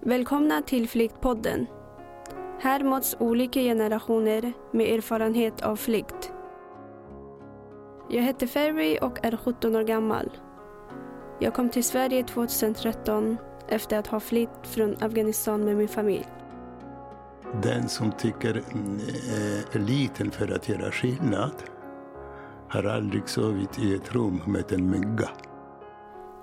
Välkomna till Flyktpodden. Här möts olika generationer med erfarenhet av flykt. Jag heter Ferry och är 17 år gammal. Jag kom till Sverige 2013 efter att ha flytt från Afghanistan med min familj. Den som tycker eh, är liten för att göra skillnad har aldrig sovit i ett rum med en mygga.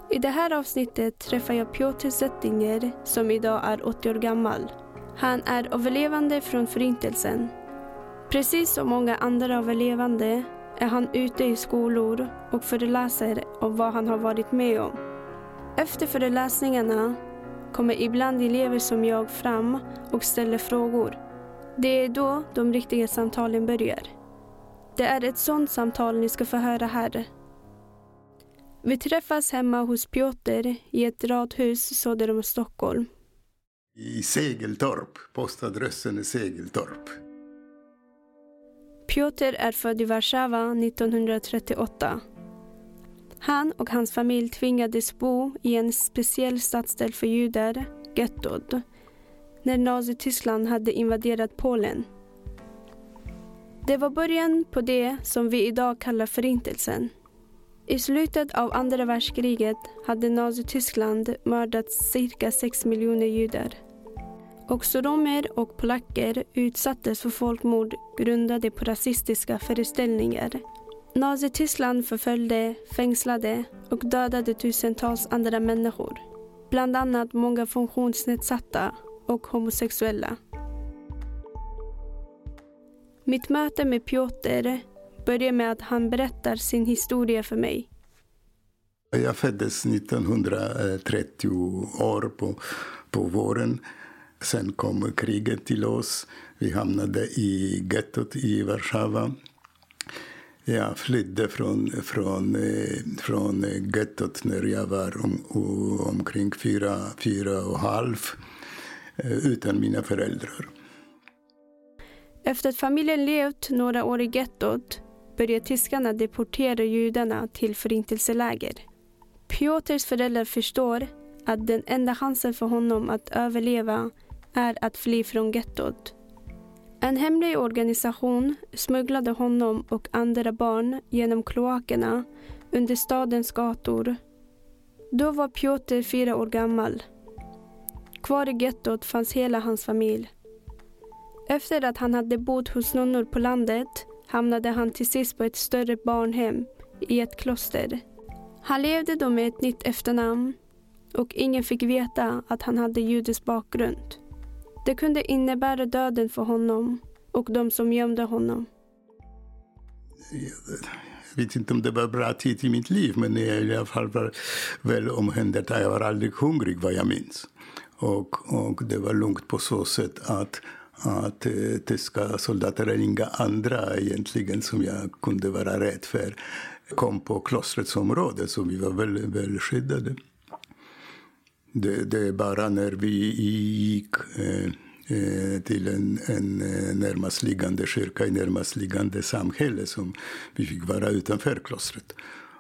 I det här avsnittet träffar jag Piotr Zettinger som idag är 80 år gammal. Han är överlevande från Förintelsen. Precis som många andra överlevande är han ute i skolor och föreläser om vad han har varit med om. Efter föreläsningarna kommer ibland elever som jag fram och ställer frågor. Det är då de riktiga samtalen börjar. Det är ett sådant samtal ni ska få höra här. Vi träffas hemma hos Piotr i ett radhus söder om Stockholm. I Segeltorp. Postadressen är Segeltorp. Piotr är född i Warszawa 1938. Han och hans familj tvingades bo i en speciell stadsdel för judar, gettot, när Nazityskland hade invaderat Polen. Det var början på det som vi idag kallar Förintelsen. I slutet av andra världskriget hade Nazityskland mördat cirka 6 miljoner judar. Också romer och polacker utsattes för folkmord grundade på rasistiska föreställningar. Nazityskland förföljde, fängslade och dödade tusentals andra människor. Bland annat många funktionsnedsatta och homosexuella. Mitt möte med Piotr börjar med att han berättar sin historia för mig. Jag föddes 1930 år på, på våren. Sen kom kriget till oss. Vi hamnade i gettot i Warszawa. Jag flydde från, från, från gettot när jag var om, omkring fyra, fyra och halv utan mina föräldrar. Efter att familjen levt några år i gettot började tyskarna deportera judarna till förintelseläger. Piotrs föräldrar förstår att den enda chansen för honom att överleva är att fly från gettot. En hemlig organisation smugglade honom och andra barn genom kloakerna under stadens gator. Då var Piotr fyra år gammal. Kvar i gettot fanns hela hans familj. Efter att han hade bott hos nunnor på landet hamnade han till sist på ett större barnhem i ett kloster. Han levde då med ett nytt efternamn och ingen fick veta att han hade judisk bakgrund. Det kunde innebära döden för honom och de som gömde honom. Jag vet inte om det var en bra tid i mitt liv, men jag i alla fall var väl omhändertagen. Jag var aldrig hungrig, vad jag minns. Och, och det var lugnt på så sätt att att tyska soldater eller inga andra egentligen som jag kunde vara rädd för kom på klostrets område, så vi var väl, väl skyddade. Det, det är bara när vi gick eh, eh till en, en eh, närmast liggande kyrka i närmast liggande samhälle som vi fick vara utanför klostret.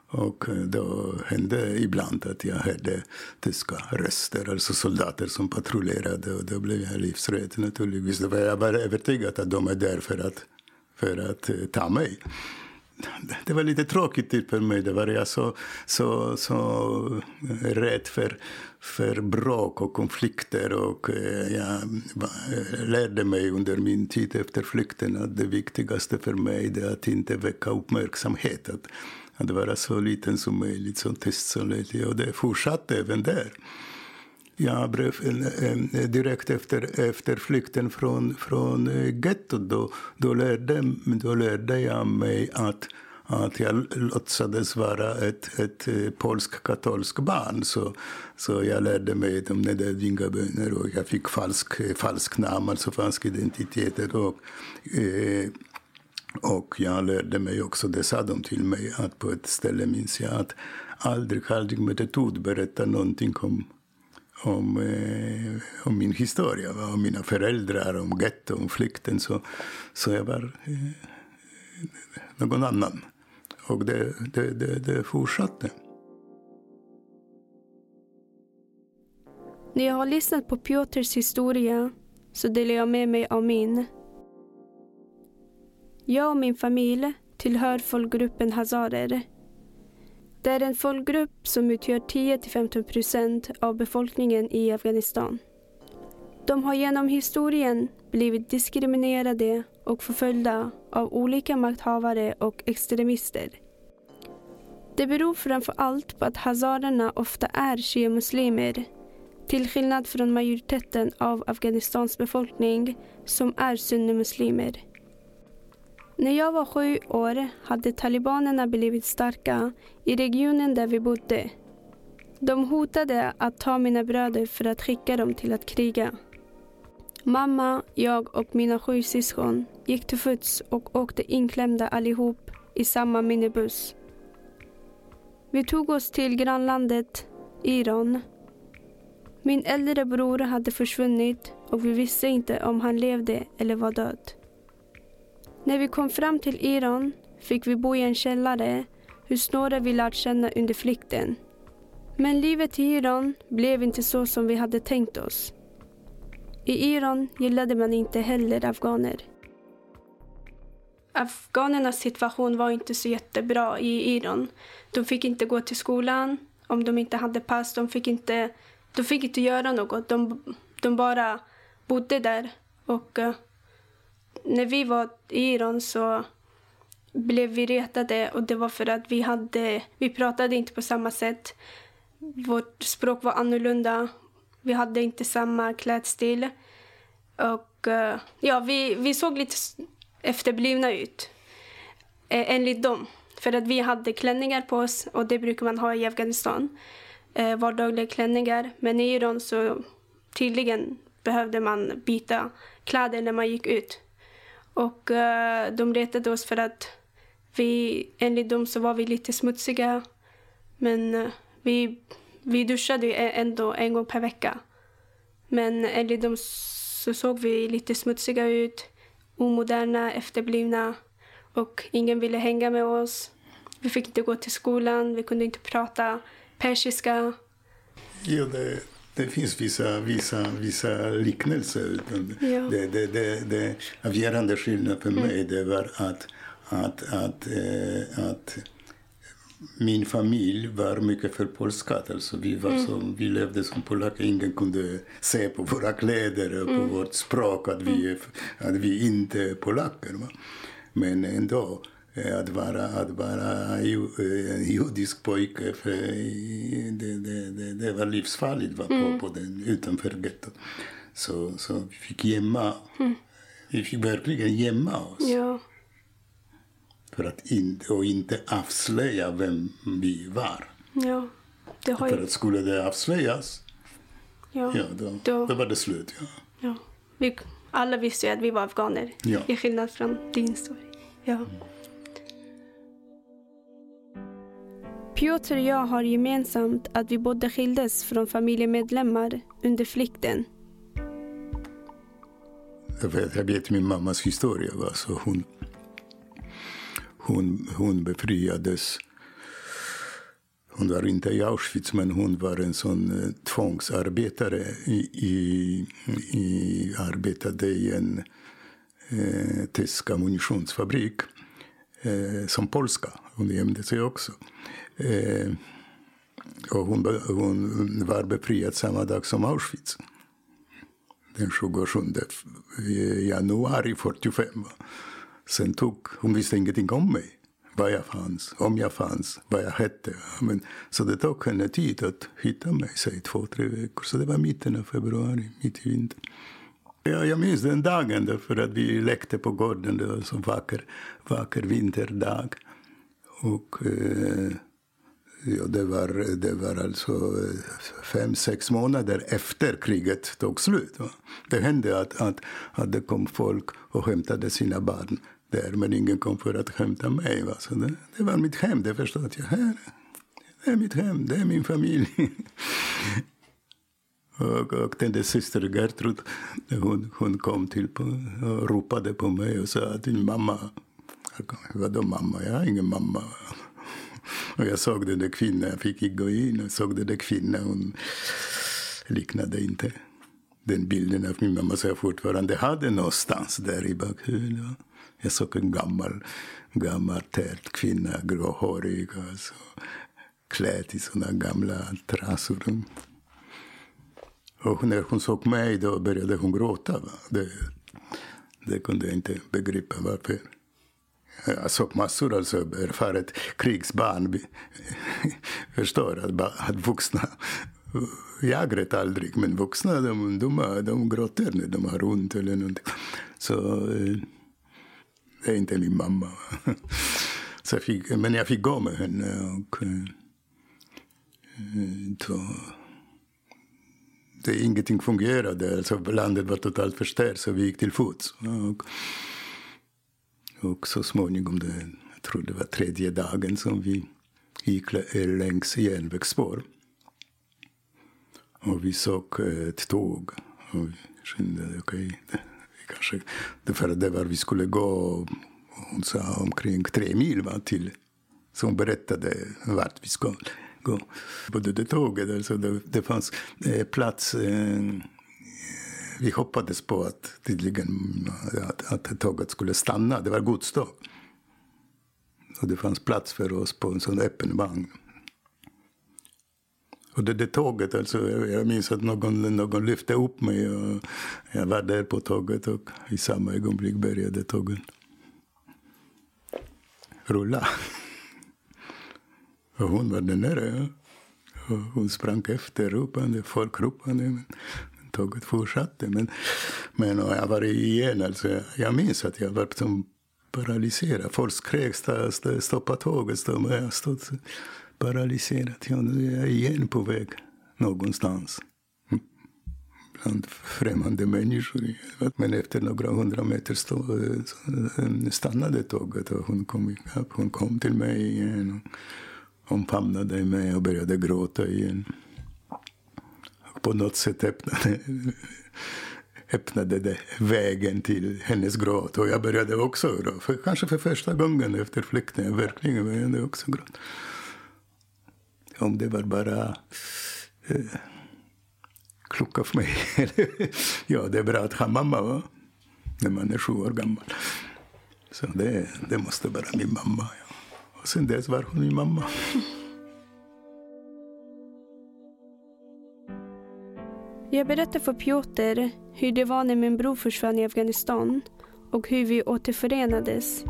Och då hände ibland att jag hörde tyska röster, alltså soldater som patrullerade och då blev jag livsrädd naturligtvis. Då var jag bara övertygad att de är där för att, för att eh, ta mig. Det var lite tråkigt typ för mig. Det var jag så, så, så eh, rädd för, för bråk och konflikter. Och eh, jag lärde mig under min tid efter flykten att det viktigaste för mig är att inte väcka uppmärksamhet. Att, att vara så liten som möjligt, så tyst som möjligt. Och det fortsatte även där. Jag blev direkt efter, efter flykten från, från eh, gettot då, då, lärde, då lärde jag mig att, att jag låtsades vara ett, ett eh, polsk-katolskt barn. Så, så jag lärde mig de nedärvda bönerna och jag fick falsk, eh, falsk namn, alltså falsk identitet. Och, eh, och jag lärde mig också, det sa de till mig, att på ett ställe minns jag att aldrig, aldrig med ett ord berätta någonting om, om, eh, om min historia, om mina föräldrar, om getto, om flykten. Så, så jag var eh, någon annan. Och det, det, det, det fortsatte. När jag har lyssnat på Piotrs historia så delar jag med mig av min. Jag och min familj tillhör folkgruppen hazarer. Det är en folkgrupp som utgör 10-15 procent av befolkningen i Afghanistan. De har genom historien blivit diskriminerade och förföljda av olika makthavare och extremister. Det beror framför allt på att hazarerna ofta är shia-muslimer till skillnad från majoriteten av Afghanistans befolkning som är sunnimuslimer. När jag var sju år hade talibanerna blivit starka i regionen där vi bodde. De hotade att ta mina bröder för att skicka dem till att kriga. Mamma, jag och mina sju syskon gick till fots och åkte inklämda allihop i samma minibuss. Vi tog oss till grannlandet Iran. Min äldre bror hade försvunnit och vi visste inte om han levde eller var död. När vi kom fram till Iran fick vi bo i en källare hos några vi lärt känna under flykten. Men livet i Iran blev inte så som vi hade tänkt oss. I Iran gillade man inte heller afghaner. Afghanernas situation var inte så jättebra i Iran. De fick inte gå till skolan om de inte hade pass. De fick inte, de fick inte göra något. De, de bara bodde där. Och eh, när vi var i Iran så blev vi retade och det var för att vi, hade, vi pratade inte på samma sätt. Vårt språk var annorlunda. Vi hade inte samma klädstil. Och eh, ja, vi, vi såg lite efterblivna ut. Eh, enligt dem. För att vi hade klänningar på oss och det brukar man ha i Afghanistan. Eh, vardagliga klänningar. Men i Iran så tydligen behövde man byta kläder när man gick ut. Och uh, de retade oss för att vi, enligt dem så var vi lite smutsiga. Men uh, vi, vi duschade ändå en gång per vecka. Men enligt dem så såg vi lite smutsiga ut, omoderna, efterblivna och ingen ville hänga med oss. Vi fick inte gå till skolan, vi kunde inte prata persiska. Ja, det, det finns vissa, vissa, vissa liknelser. Ja. Det, det, det, det avgörande skillnaden för mig mm. det var att, att, att, äh, att min familj var mycket förpolskad. Alltså vi, var mm. som, vi levde som polacker. Ingen kunde se på våra kläder och på mm. vårt språk att vi, mm. att vi inte är polacker. Va? Men ändå Eh, att vara, att vara en judisk pojke. För det, det, det, det var livsfarligt var på, mm. på den, utanför gettot. Så, så vi fick gömma. Mm. Vi fick verkligen gömma oss. Ja. För att inte, och inte avslöja vem vi var. Ja. Det har ju... För att skulle det avslöjas, ja. Ja, då, då... då var det slut. Ja. Ja. Vi, alla visste ju att vi var afghaner, ja. i skillnad från din story. Ja. Mm. Piotr och jag har gemensamt att vi båda skildes från familjemedlemmar under flykten. Jag vet, jag vet min mammas historia. Alltså hon, hon, hon befriades. Hon var inte i Auschwitz, men hon var en sån eh, tvångsarbetare. I, i, i, arbetade i en eh, tysk ammunitionsfabrik eh, som polska. Hon gömde sig också. Eh, och hon, hon var befriad samma dag som Auschwitz. Den 27 januari 45. Sen tog, hon visste ingenting om mig. Var jag fanns, om jag fanns, vad jag hette. Men, så det tog henne tid att hitta mig, säg två, tre veckor. Så det var mitten av februari, mitt i vintern. Ja, jag minns den dagen därför att vi lekte på gården. Det var en så vacker, vacker vinterdag. Och eh, Ja, det, var, det var alltså eh, fem, sex månader efter kriget tog slut. Det hände att, att, att det kom folk och hämtade sina barn där, men ingen kom för att hämta mig. Va? Så det, det var mitt hem, det förstod jag. Här, det är mitt hem, det är min familj. Och, och den där syster Gertrud, hon, hon kom till på, och ropade på mig och sa att din mamma... Vadå mamma? Jag har ingen mamma. Och jag såg den där kvinnan, jag fick gå in och såg den där kvinnan. Hon, liknade inte den bilden av min mamma som jag fortfarande hade någonstans där i bakhuvudet. Jag såg en gammal, gammal tät kvinna, gråhårig, alltså, klädd i såna gamla trasor. Och när hon såg mig då började hon gråta. Det, det kunde jag inte begripa varför. Jag såg massor alltså erfaret krigsbarn förstår att, att vuxna jag grät aldrig, men vuxna de, de, de gråter när de har ont eller någonting. Så eh, det är inte min mamma. Så jag fick, men jag fick gå med henne. Och, eh, eh, så, det, ingenting fungerade. Alltså, landet var totalt förstört, så vi gick till fots. Och, och så småningom, det, jag tror det var tredje dagen som vi gick eh, längs järnvägsspår. Och vi såg eh, ett tåg. Och vi kände, okej, okay, kanske... För det var vi skulle gå, hon sa omkring tre mil va, till... Så hon berättade vart vi skulle gå. På det tåget, alltså det, det fanns eh, plats... Eh, vi hoppades på att tydligen att, att tåget skulle stanna. Det var godståg. Och det fanns plats för oss på en sån öppen vagn. Och det där tåget, alltså, jag minns att någon, någon lyfte upp mig och jag var där på tåget och i samma ögonblick började tåget rulla. Och hon var där nere. Och hon sprang efter, ropande, folk ropande. Men tåget fortsatte. Men, men jag var igen, alltså, jag minns att jag var som paralyserad. Folk skrek stoppa tåget, stoppa. Jag stod paralyserad. Ja, nu är jag igen på väg någonstans. Mm. Bland främmande människor. Men efter några hundra meter stå, eh, eh, stannade tåget och hon kom. Hon kom till mig igen och omfamnade mig och började gråta igen. På något sätt öppnade, öppnade det vägen till hennes gråt. Och jag började också gråta. För, kanske för första gången efter flykten. Verkligen började jag också gråta om det var bara eh, klocka för mig. ja, det är bra att ha mamma va? när man är sju år gammal. Så det, det måste vara min mamma. Ja. Och sen dess var hon min mamma. Jag berättar för Piotr hur det var när min bror försvann i Afghanistan och hur vi återförenades.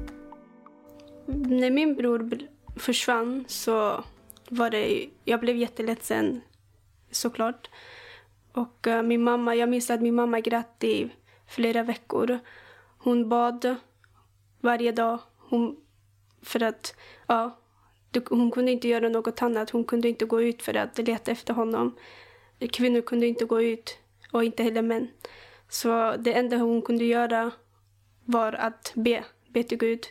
När min bror försvann så var det, jag blev jätteledsen såklart. Och eh, min mamma, jag minns att min mamma grät i flera veckor. Hon bad varje dag. Hon, för att, ja, hon kunde inte göra något annat. Hon kunde inte gå ut för att leta efter honom. Kvinnor kunde inte gå ut och inte heller män. Så det enda hon kunde göra var att be, be till Gud.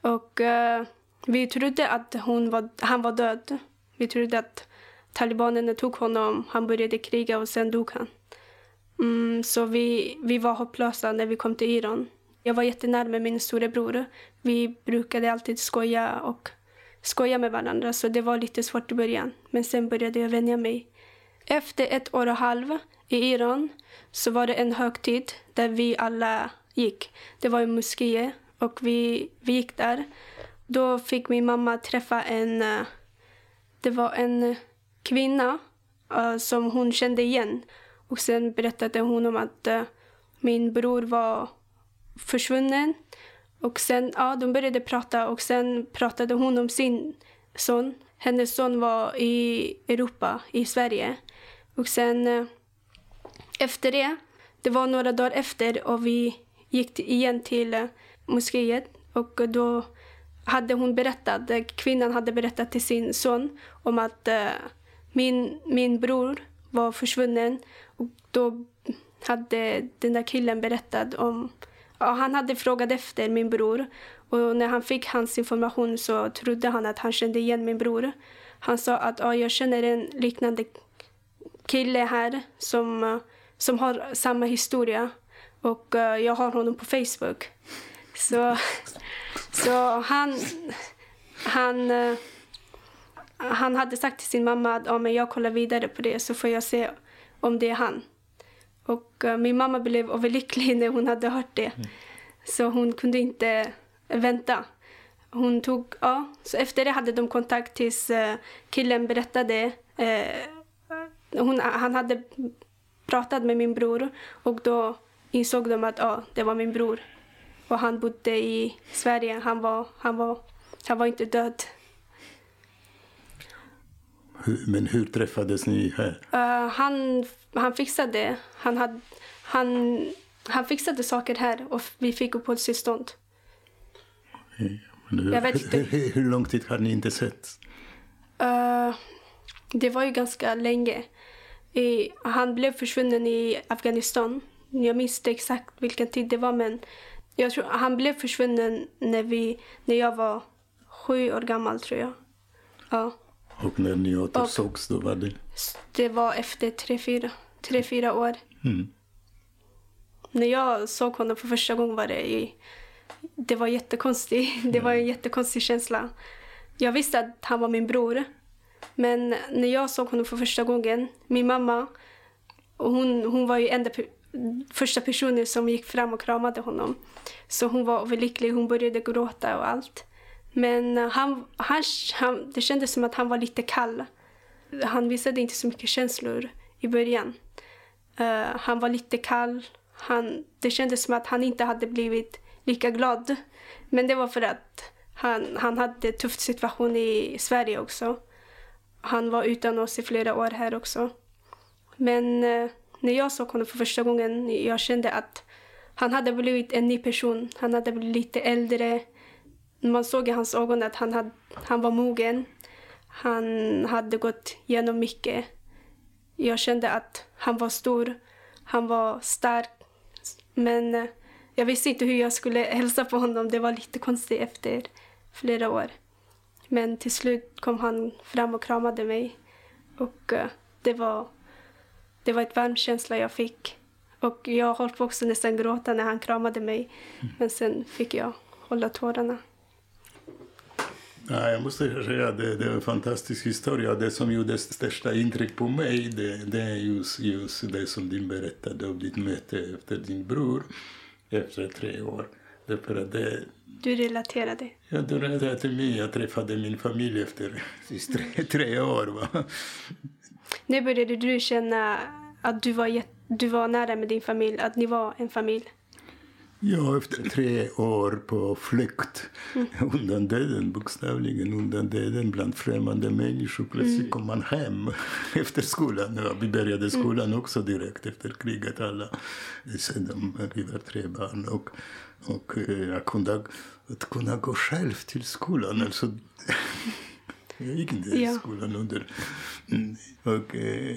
Och uh, vi trodde att hon var, han var död. Vi trodde att talibanerna tog honom, han började kriga och sen dog han. Mm, så vi, vi var hopplösa när vi kom till Iran. Jag var jättenära min storebror. Vi brukade alltid skoja och skoja med varandra så det var lite svårt i början. Men sen började jag vänja mig. Efter ett år och halv i Iran så var det en högtid där vi alla gick. Det var en moské och vi, vi gick där. Då fick min mamma träffa en... Det var en kvinna uh, som hon kände igen. Och sen berättade hon om att uh, min bror var försvunnen. Och sen, ja, de började prata och sen pratade hon om sin son. Hennes son var i Europa, i Sverige. Och sen eh, efter det, det var några dagar efter och vi gick igen till eh, moskéet och då hade hon berättat, eh, kvinnan hade berättat till sin son om att uh, min, min bror var försvunnen. Och då hade den där killen berättat om... Ja, han hade frågat efter min bror. Och när han fick hans information så trodde han att han kände igen min bror. Han sa att ja, jag känner en liknande kille här som, som har samma historia. Och uh, jag har honom på Facebook. Så så han, han, eh, han hade sagt till sin mamma att ja, men jag kollar vidare på det så får jag se om det är han. Och uh, min mamma blev överlycklig när hon hade hört det. Mm. Så hon kunde inte vänta. Hon tog, ja, så efter det hade de kontakt tills uh, killen berättade. Uh, hon, han hade pratat med min bror och då insåg de att ja, det var min bror. Och han bodde i Sverige. Han var, han var, han var inte död. Men hur träffades ni här? Uh, han, han fixade. Han, hade, han, han fixade saker här och vi fick uppehållstillstånd. Okay. Hur, Jag vet inte. Hur, hur, lång tid har ni inte sett? Uh, det var ju ganska länge. I, han blev försvunnen i Afghanistan. Jag minns inte exakt vilken tid det var men jag tror, han blev försvunnen när, vi, när jag var sju år gammal tror jag. Ja. Och när ni återsågs då var det? Det var efter tre, fyra, tre, fyra år. Mm. När jag såg honom för första gången var det i, det var jättekonstigt. Det var en jättekonstig känsla. Jag visste att han var min bror. Men när jag såg honom för första gången, min mamma, hon, hon var ju enda första personen som gick fram och kramade honom. Så hon var överlycklig, hon började gråta och allt. Men eh, han, han, han, det kändes som att han var lite kall. Han visade inte så mycket känslor i början. Uh, han var lite kall. Han, det kändes som att han inte hade blivit lika glad. Men det var för att han, han hade en tuff situation i Sverige också. Han var utan oss i flera år här också. Men uh, när jag såg honom för första gången, jag kände att han hade blivit en ny person. Han hade blivit lite äldre. Man såg i hans ögon att han, hade, han var mogen. Han hade gått igenom mycket. Jag kände att han var stor, han var stark. Men eh, jag visste inte hur jag skulle hälsa på honom. Det var lite konstigt efter flera år. Men till slut kom han fram och kramade mig. Och eh, det var det var ett varm känsla jag fick. Och jag höll på också nästan gråta när han kramade mig. Men sen fick jag hålla tårarna. Ja, jag måste säga att det, det, är en fantastisk historia. Det som gjorde största intryck på mig det, det är just, just det som du berättade om ditt möte efter din bror efter tre år. Därför att det, du relaterade? Ja, du relaterade till mig. Jag träffade min familj efter tre, tre år. Va? När började du känna att du var, du var nära med din familj, att ni var en familj? Ja, efter tre år på flykt mm. undan döden, bokstavligen undan döden bland främmande människor. Plötsligt mm. kom man hem efter skolan. Ja, vi började skolan mm. också direkt efter kriget. Alla. sedan vi var tre barn. Och, och eh, jag kunde, att kunna gå själv till skolan. Alltså, jag gick inte i skolan under... Mm, och eh,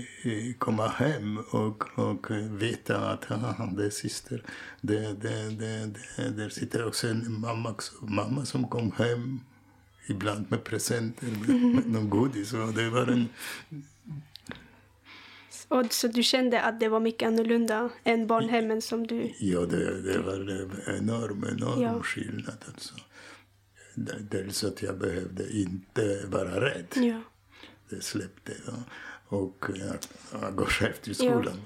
komma hem och, och veta att ah, det är syster. Det, det, det, det, där sitter också en mamma, mamma som kom hem ibland med presenter, med, med någon godis. Och det var en... Och så du kände att det var mycket annorlunda än barnhemmen som du... Ja, det, det var en enorm, enorm ja. skillnad. Alltså. Dels att jag behövde inte vara rädd. Ja. Det släppte. Ja. Och jag, jag går själv till skolan.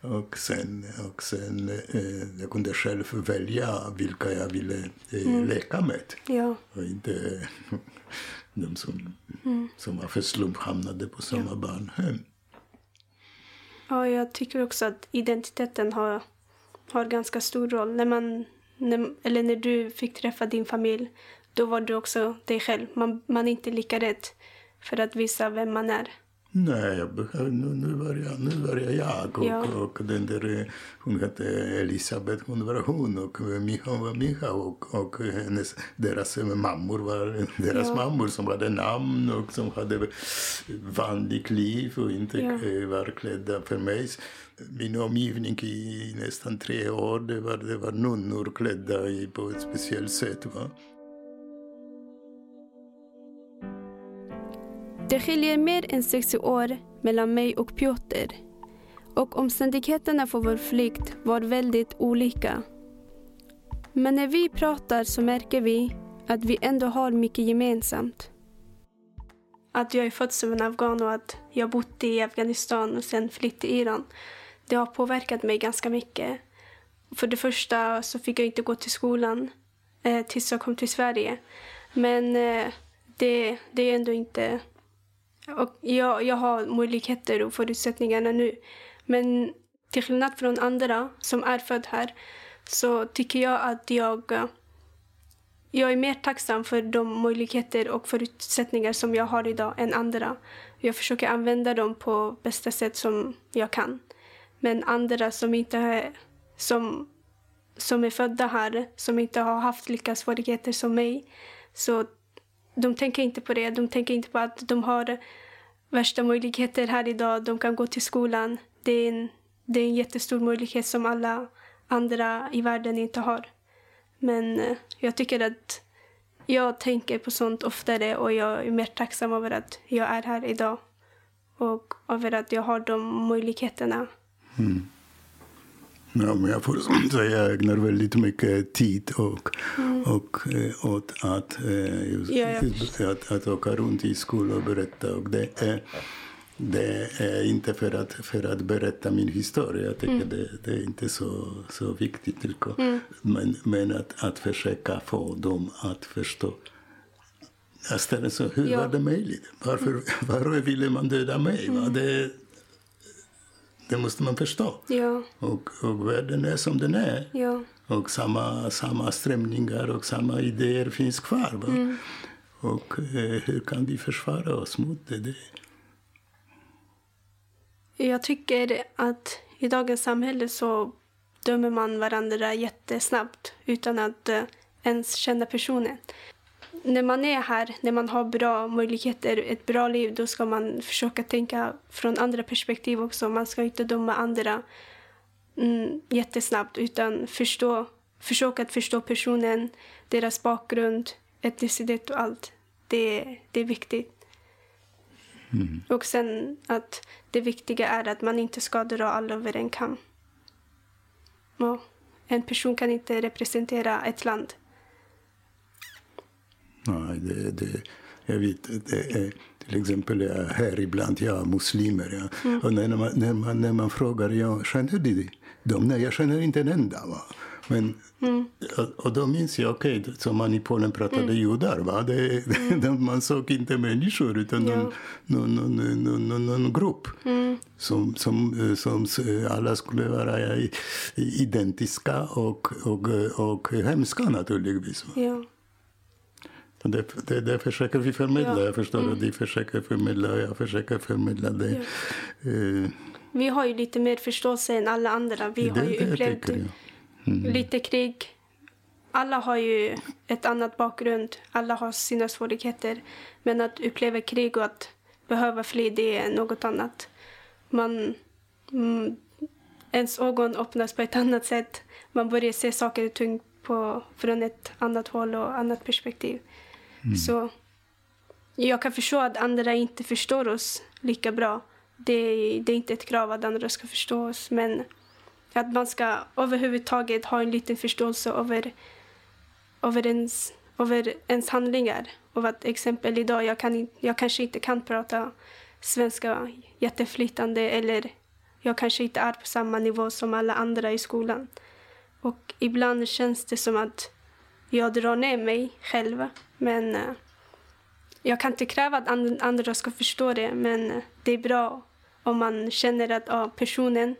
Ja. Och sen, och sen eh, jag kunde själv välja vilka jag ville eh, mm. leka med. Ja. Och inte de som, mm. som av slump hamnade på samma ja. barnhem. Ja, jag tycker också att identiteten har, har ganska stor roll. När man, när, eller när du fick träffa din familj då var du också dig själv. Man, man är inte lika rädd för att visa vem man är. Nej, jag, nu, nu, var jag, nu var jag jag. Och, ja. och den där, hon hette Elisabeth, hon var hon. Och Micha var Micha. Och, och hennes, deras mammor var deras ja. mammor som hade namn och som hade vanligt liv och inte ja. var klädda för mig. Min omgivning i nästan tre år, det var, det var nunnor klädda på ett speciellt sätt. Va? Det skiljer mer än 60 år mellan mig och Piotr. Och omständigheterna för vår flykt var väldigt olika. Men när vi pratar så märker vi att vi ändå har mycket gemensamt. att jag är född som en afghan och att jag bott i Afghanistan och sen flytt till Iran. Det har påverkat mig ganska mycket. För det första så fick jag inte gå till skolan eh, tills jag kom till Sverige. Men eh, det, det är ändå inte... Och jag, jag har möjligheter och förutsättningarna nu. Men till skillnad från andra som är född här så tycker jag att jag, jag är mer tacksam för de möjligheter och förutsättningar som jag har idag än andra. Jag försöker använda dem på bästa sätt som jag kan. Men andra som inte är, som, som är födda här, som inte har haft lika svårigheter som mig, så de tänker inte på det. De tänker inte på att de har värsta möjligheter här idag. De kan gå till skolan. Det är en, det är en jättestor möjlighet som alla andra i världen inte har. Men eh, jag tycker att jag tänker på sånt oftare och jag är mer tacksam över att jag är här idag. Och över att jag har de möjligheterna. Mm. Ja, men jag får säga jag ägnar väldigt mycket tid och, mm. och, eh, åt att, eh, just, ja, ja. att, att åka runt i skolor och berätta. Och det, är, det är inte för att, för att berätta min historia. Jag tycker mm. det, det, är inte så, så viktigt. Mm. Men, men att, att försöka få dem att förstå. Jag ställer så, hur ja. var det möjligt? Varför, varför ville man döda mig? Mm. Det, det måste man förstå. Ja. Och, och världen är som den är. Ja. Och samma, samma strömningar och samma idéer finns kvar. Mm. Och eh, hur kan vi försvara oss mot det? Jag tycker att i dagens samhälle så dömer man varandra jättesnabbt utan att eh, ens känna personen när man är här, när man har bra möjligheter, ett bra liv, då ska man försöka tänka från andra perspektiv också. Man ska inte döma andra mm, jättesnabbt, utan förstå, försöka att förstå personen, deras bakgrund, etnicitet och allt. Det, det är viktigt. Mm. Och sen att det viktiga är att man inte ska dra alla över en kam. Ja. En person kan inte representera ett land. Nej, det, det, jag vet, det är, till exempel jag är här ibland, jag är muslimer. Ja. Mm. Och när man, när, man, när man frågar, ja, känner du dem? Nej, jag känner inte en enda. Va? Men, mm. och, och, då minns jag, okej, okay, som man i Polen pratade mm. judar. Va? Det, mm. man såg inte människor utan ja. någon, någon, någon, någon, någon grupp. Mm. Som, som, som alla skulle vara identiska och, och, och hemska naturligtvis. Ja. Det, det, det försöker vi förmedla. Ja. Jag förstår mm. att de försöker förmedla och jag försöker förmedla det. Ja. Uh, vi har ju lite mer förståelse än alla andra. Vi det, har ju upplevt mm. lite krig. Alla har ju ett annat bakgrund. Alla har sina svårigheter. Men att uppleva krig och att behöva fly, det är något annat. Man, mm, ens ögon öppnas på ett annat sätt. Man börjar se saker och ting på, från ett annat håll och annat perspektiv. Mm. Så jag kan förstå att andra inte förstår oss lika bra. Det är, det är inte ett krav att andra ska förstå oss, men att man ska överhuvudtaget ha en liten förståelse över, över, ens, över ens handlingar. Och att exempel idag, jag, kan, jag kanske inte kan prata svenska jätteflytande eller jag kanske inte är på samma nivå som alla andra i skolan. Och ibland känns det som att jag drar ner mig själv men eh, jag kan inte kräva att andra ska förstå det, men eh, det är bra om man känner att ja, personen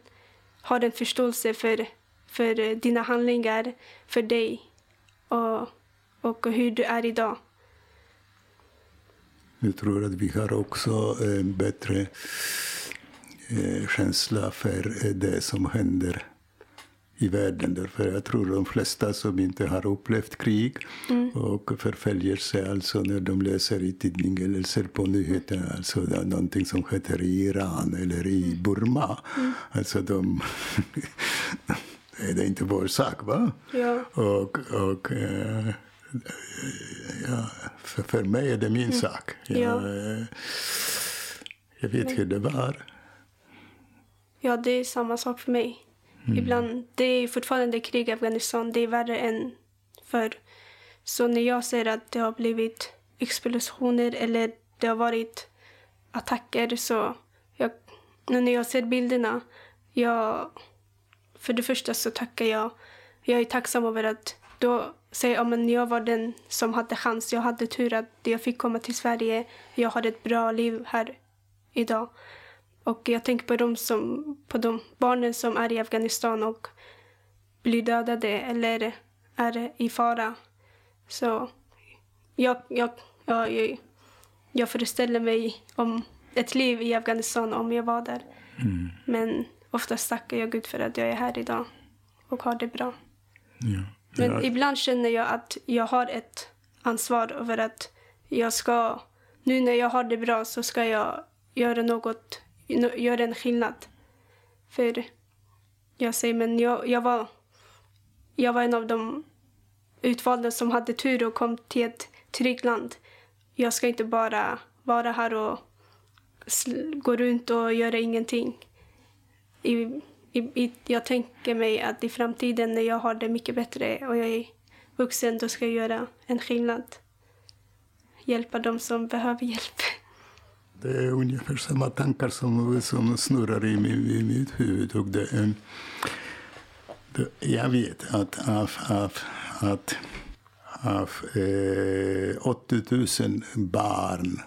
har en förståelse för, för eh, dina handlingar, för dig och, och hur du är idag. Jag tror att vi har också en bättre känsla för det som händer i världen. Därför jag tror de flesta som inte har upplevt krig mm. och förföljelse, alltså när de läser i tidningen eller ser på nyheterna, alltså någonting som heter i Iran eller i mm. Burma. Mm. Alltså de... det är inte vår sak, va? Ja. Och, och äh, ja, för, för mig är det min mm. sak. Jag, ja. Eh, jag vet hur det var. Ja, det är samma sak för mig. Mm. Ibland, det är fortfarande krig i Afghanistan. Det är värre än förr. Så när jag ser att det har blivit explosioner eller det har varit attacker så jag, när jag ser bilderna, jag, för det första så tackar jag, jag är tacksam över att då säger jag men jag var den som hade chans, jag hade tur att jag fick komma till Sverige, jag har ett bra liv här idag. Och jag tänker på de, som, på de barnen som är i Afghanistan och blir dödade eller är i fara. Så jag, jag, jag, jag föreställer mig om ett liv i Afghanistan om jag var där. Mm. Men oftast tackar jag Gud för att jag är här idag och har det bra. Ja. Men ja. ibland känner jag att jag har ett ansvar över att jag ska, nu när jag har det bra så ska jag göra något, göra en skillnad. För jag säger, men jag, jag, var, jag var en av de utvalda som hade tur och kom till ett tryggt land. Jag ska inte bara vara här och gå runt och göra ingenting. I, i, i, jag tänker mig att i framtiden när jag har det mycket bättre och jag är vuxen, då ska jag göra en skillnad. Hjälpa dem som behöver hjälp. Det är ungefär samma tankar som, som snurrar i, i, i mitt huvud. Och det är, det, jag vet att av, av, att av eh, 80 000 barn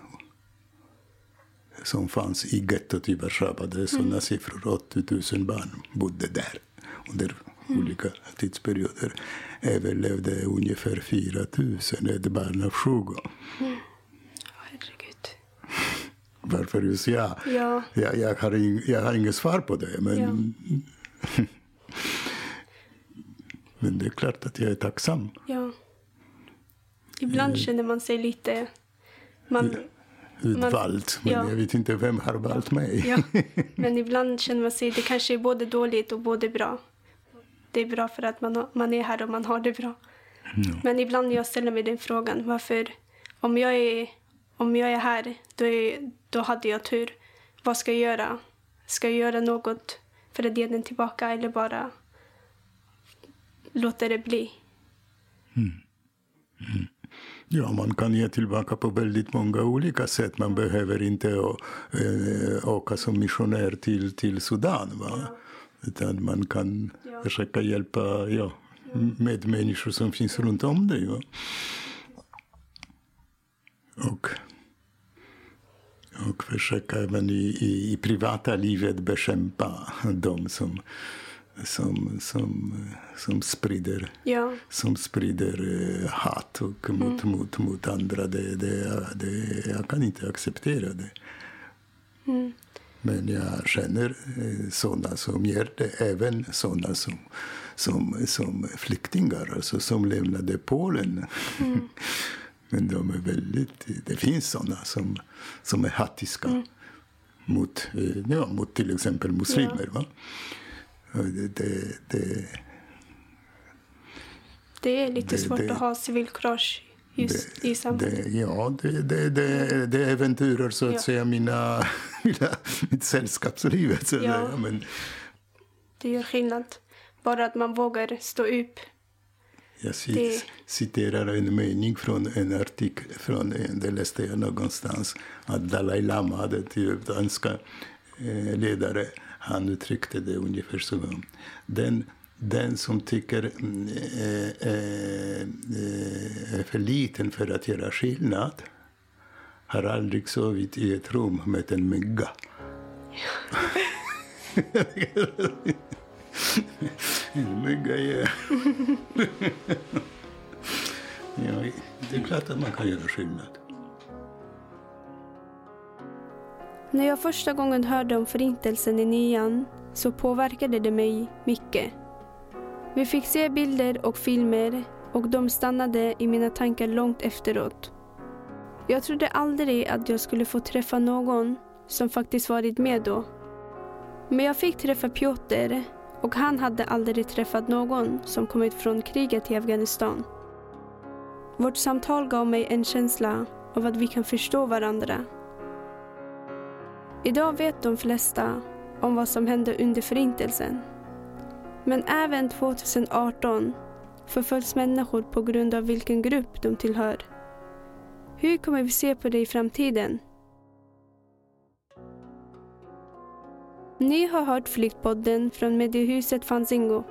som fanns i gettot i Warszawa. Det är sådana mm. siffror. 80 000 barn bodde där under mm. olika tidsperioder. Överlevde ungefär 4 000, ett barn av 20. Mm. Varför just jag? Ja. Jag, jag, har in, jag har inget svar på det. Men, ja. men det är klart att jag är tacksam. Ja. Ibland eh. känner man sig lite... Man, utvald. Men ja. jag vet inte vem har valt mig. Ja. Men ibland känner man sig, det kanske är både dåligt och både bra. Det är bra för att man, man är här och man har det bra. Mm. Men ibland jag ställer mig den frågan, varför, om jag är, om jag är här, då, är, då hade jag tur. Vad ska jag göra? Ska jag göra något för att ge den tillbaka eller bara låta det bli? Mm. Mm. Ja, man kan ge tillbaka på väldigt många olika sätt. Man behöver inte å, äh, åka som missionär till, till Sudan. Va? Ja. Utan man kan ja. försöka hjälpa ja, med människor som finns runt om dig. Va? Och, och försöka även i, i, i privata livet bekämpa de som som, som, som sprider, ja. som sprider uh, hat och mot, mm. mot, mot andra. Det, det, det, jag kan inte acceptera det. Mm. Men jag känner uh, sådana som gör det, även sådana som, som, som flyktingar, alltså som lämnade Polen. Mm. Men de är väldigt, det finns sådana som, som är hatiska mm. mot, uh, ja, mot till exempel muslimer. Ja. Va? Det, det, det, det är lite svårt att ha civilkurage just i samhället. ja, det, det äventyrar så att ja. säga mina, mina, mitt sällskapsliv. Så ja. Men, det gör skillnad. Bara att man vågar stå upp. Jag citerar en mening från en artikel, från, det läste jag någonstans, att Dalai Lama hade till danska eh, ledare han uttryckte det ungefär så. Den, den som tycker äh, äh, är för liten för att göra skillnad har aldrig sovit i ett rum med en mygga. en mygga, ja. ja. Det är klart att man kan göra skillnad. När jag första gången hörde om förintelsen i nian så påverkade det mig mycket. Vi fick se bilder och filmer och de stannade i mina tankar långt efteråt. Jag trodde aldrig att jag skulle få träffa någon som faktiskt varit med då. Men jag fick träffa Piotr och han hade aldrig träffat någon som kommit från kriget i Afghanistan. Vårt samtal gav mig en känsla av att vi kan förstå varandra Idag vet de flesta om vad som hände under Förintelsen. Men även 2018 förföljs människor på grund av vilken grupp de tillhör. Hur kommer vi se på det i framtiden? Ni har hört Flyktpodden från Mediehuset Fanzingo.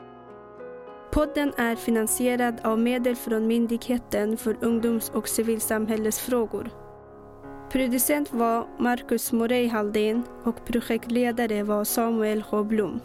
Podden är finansierad av medel från Myndigheten för ungdoms och civilsamhällesfrågor. Producent var Marcus Morey Haldén och projektledare var Samuel H Blom.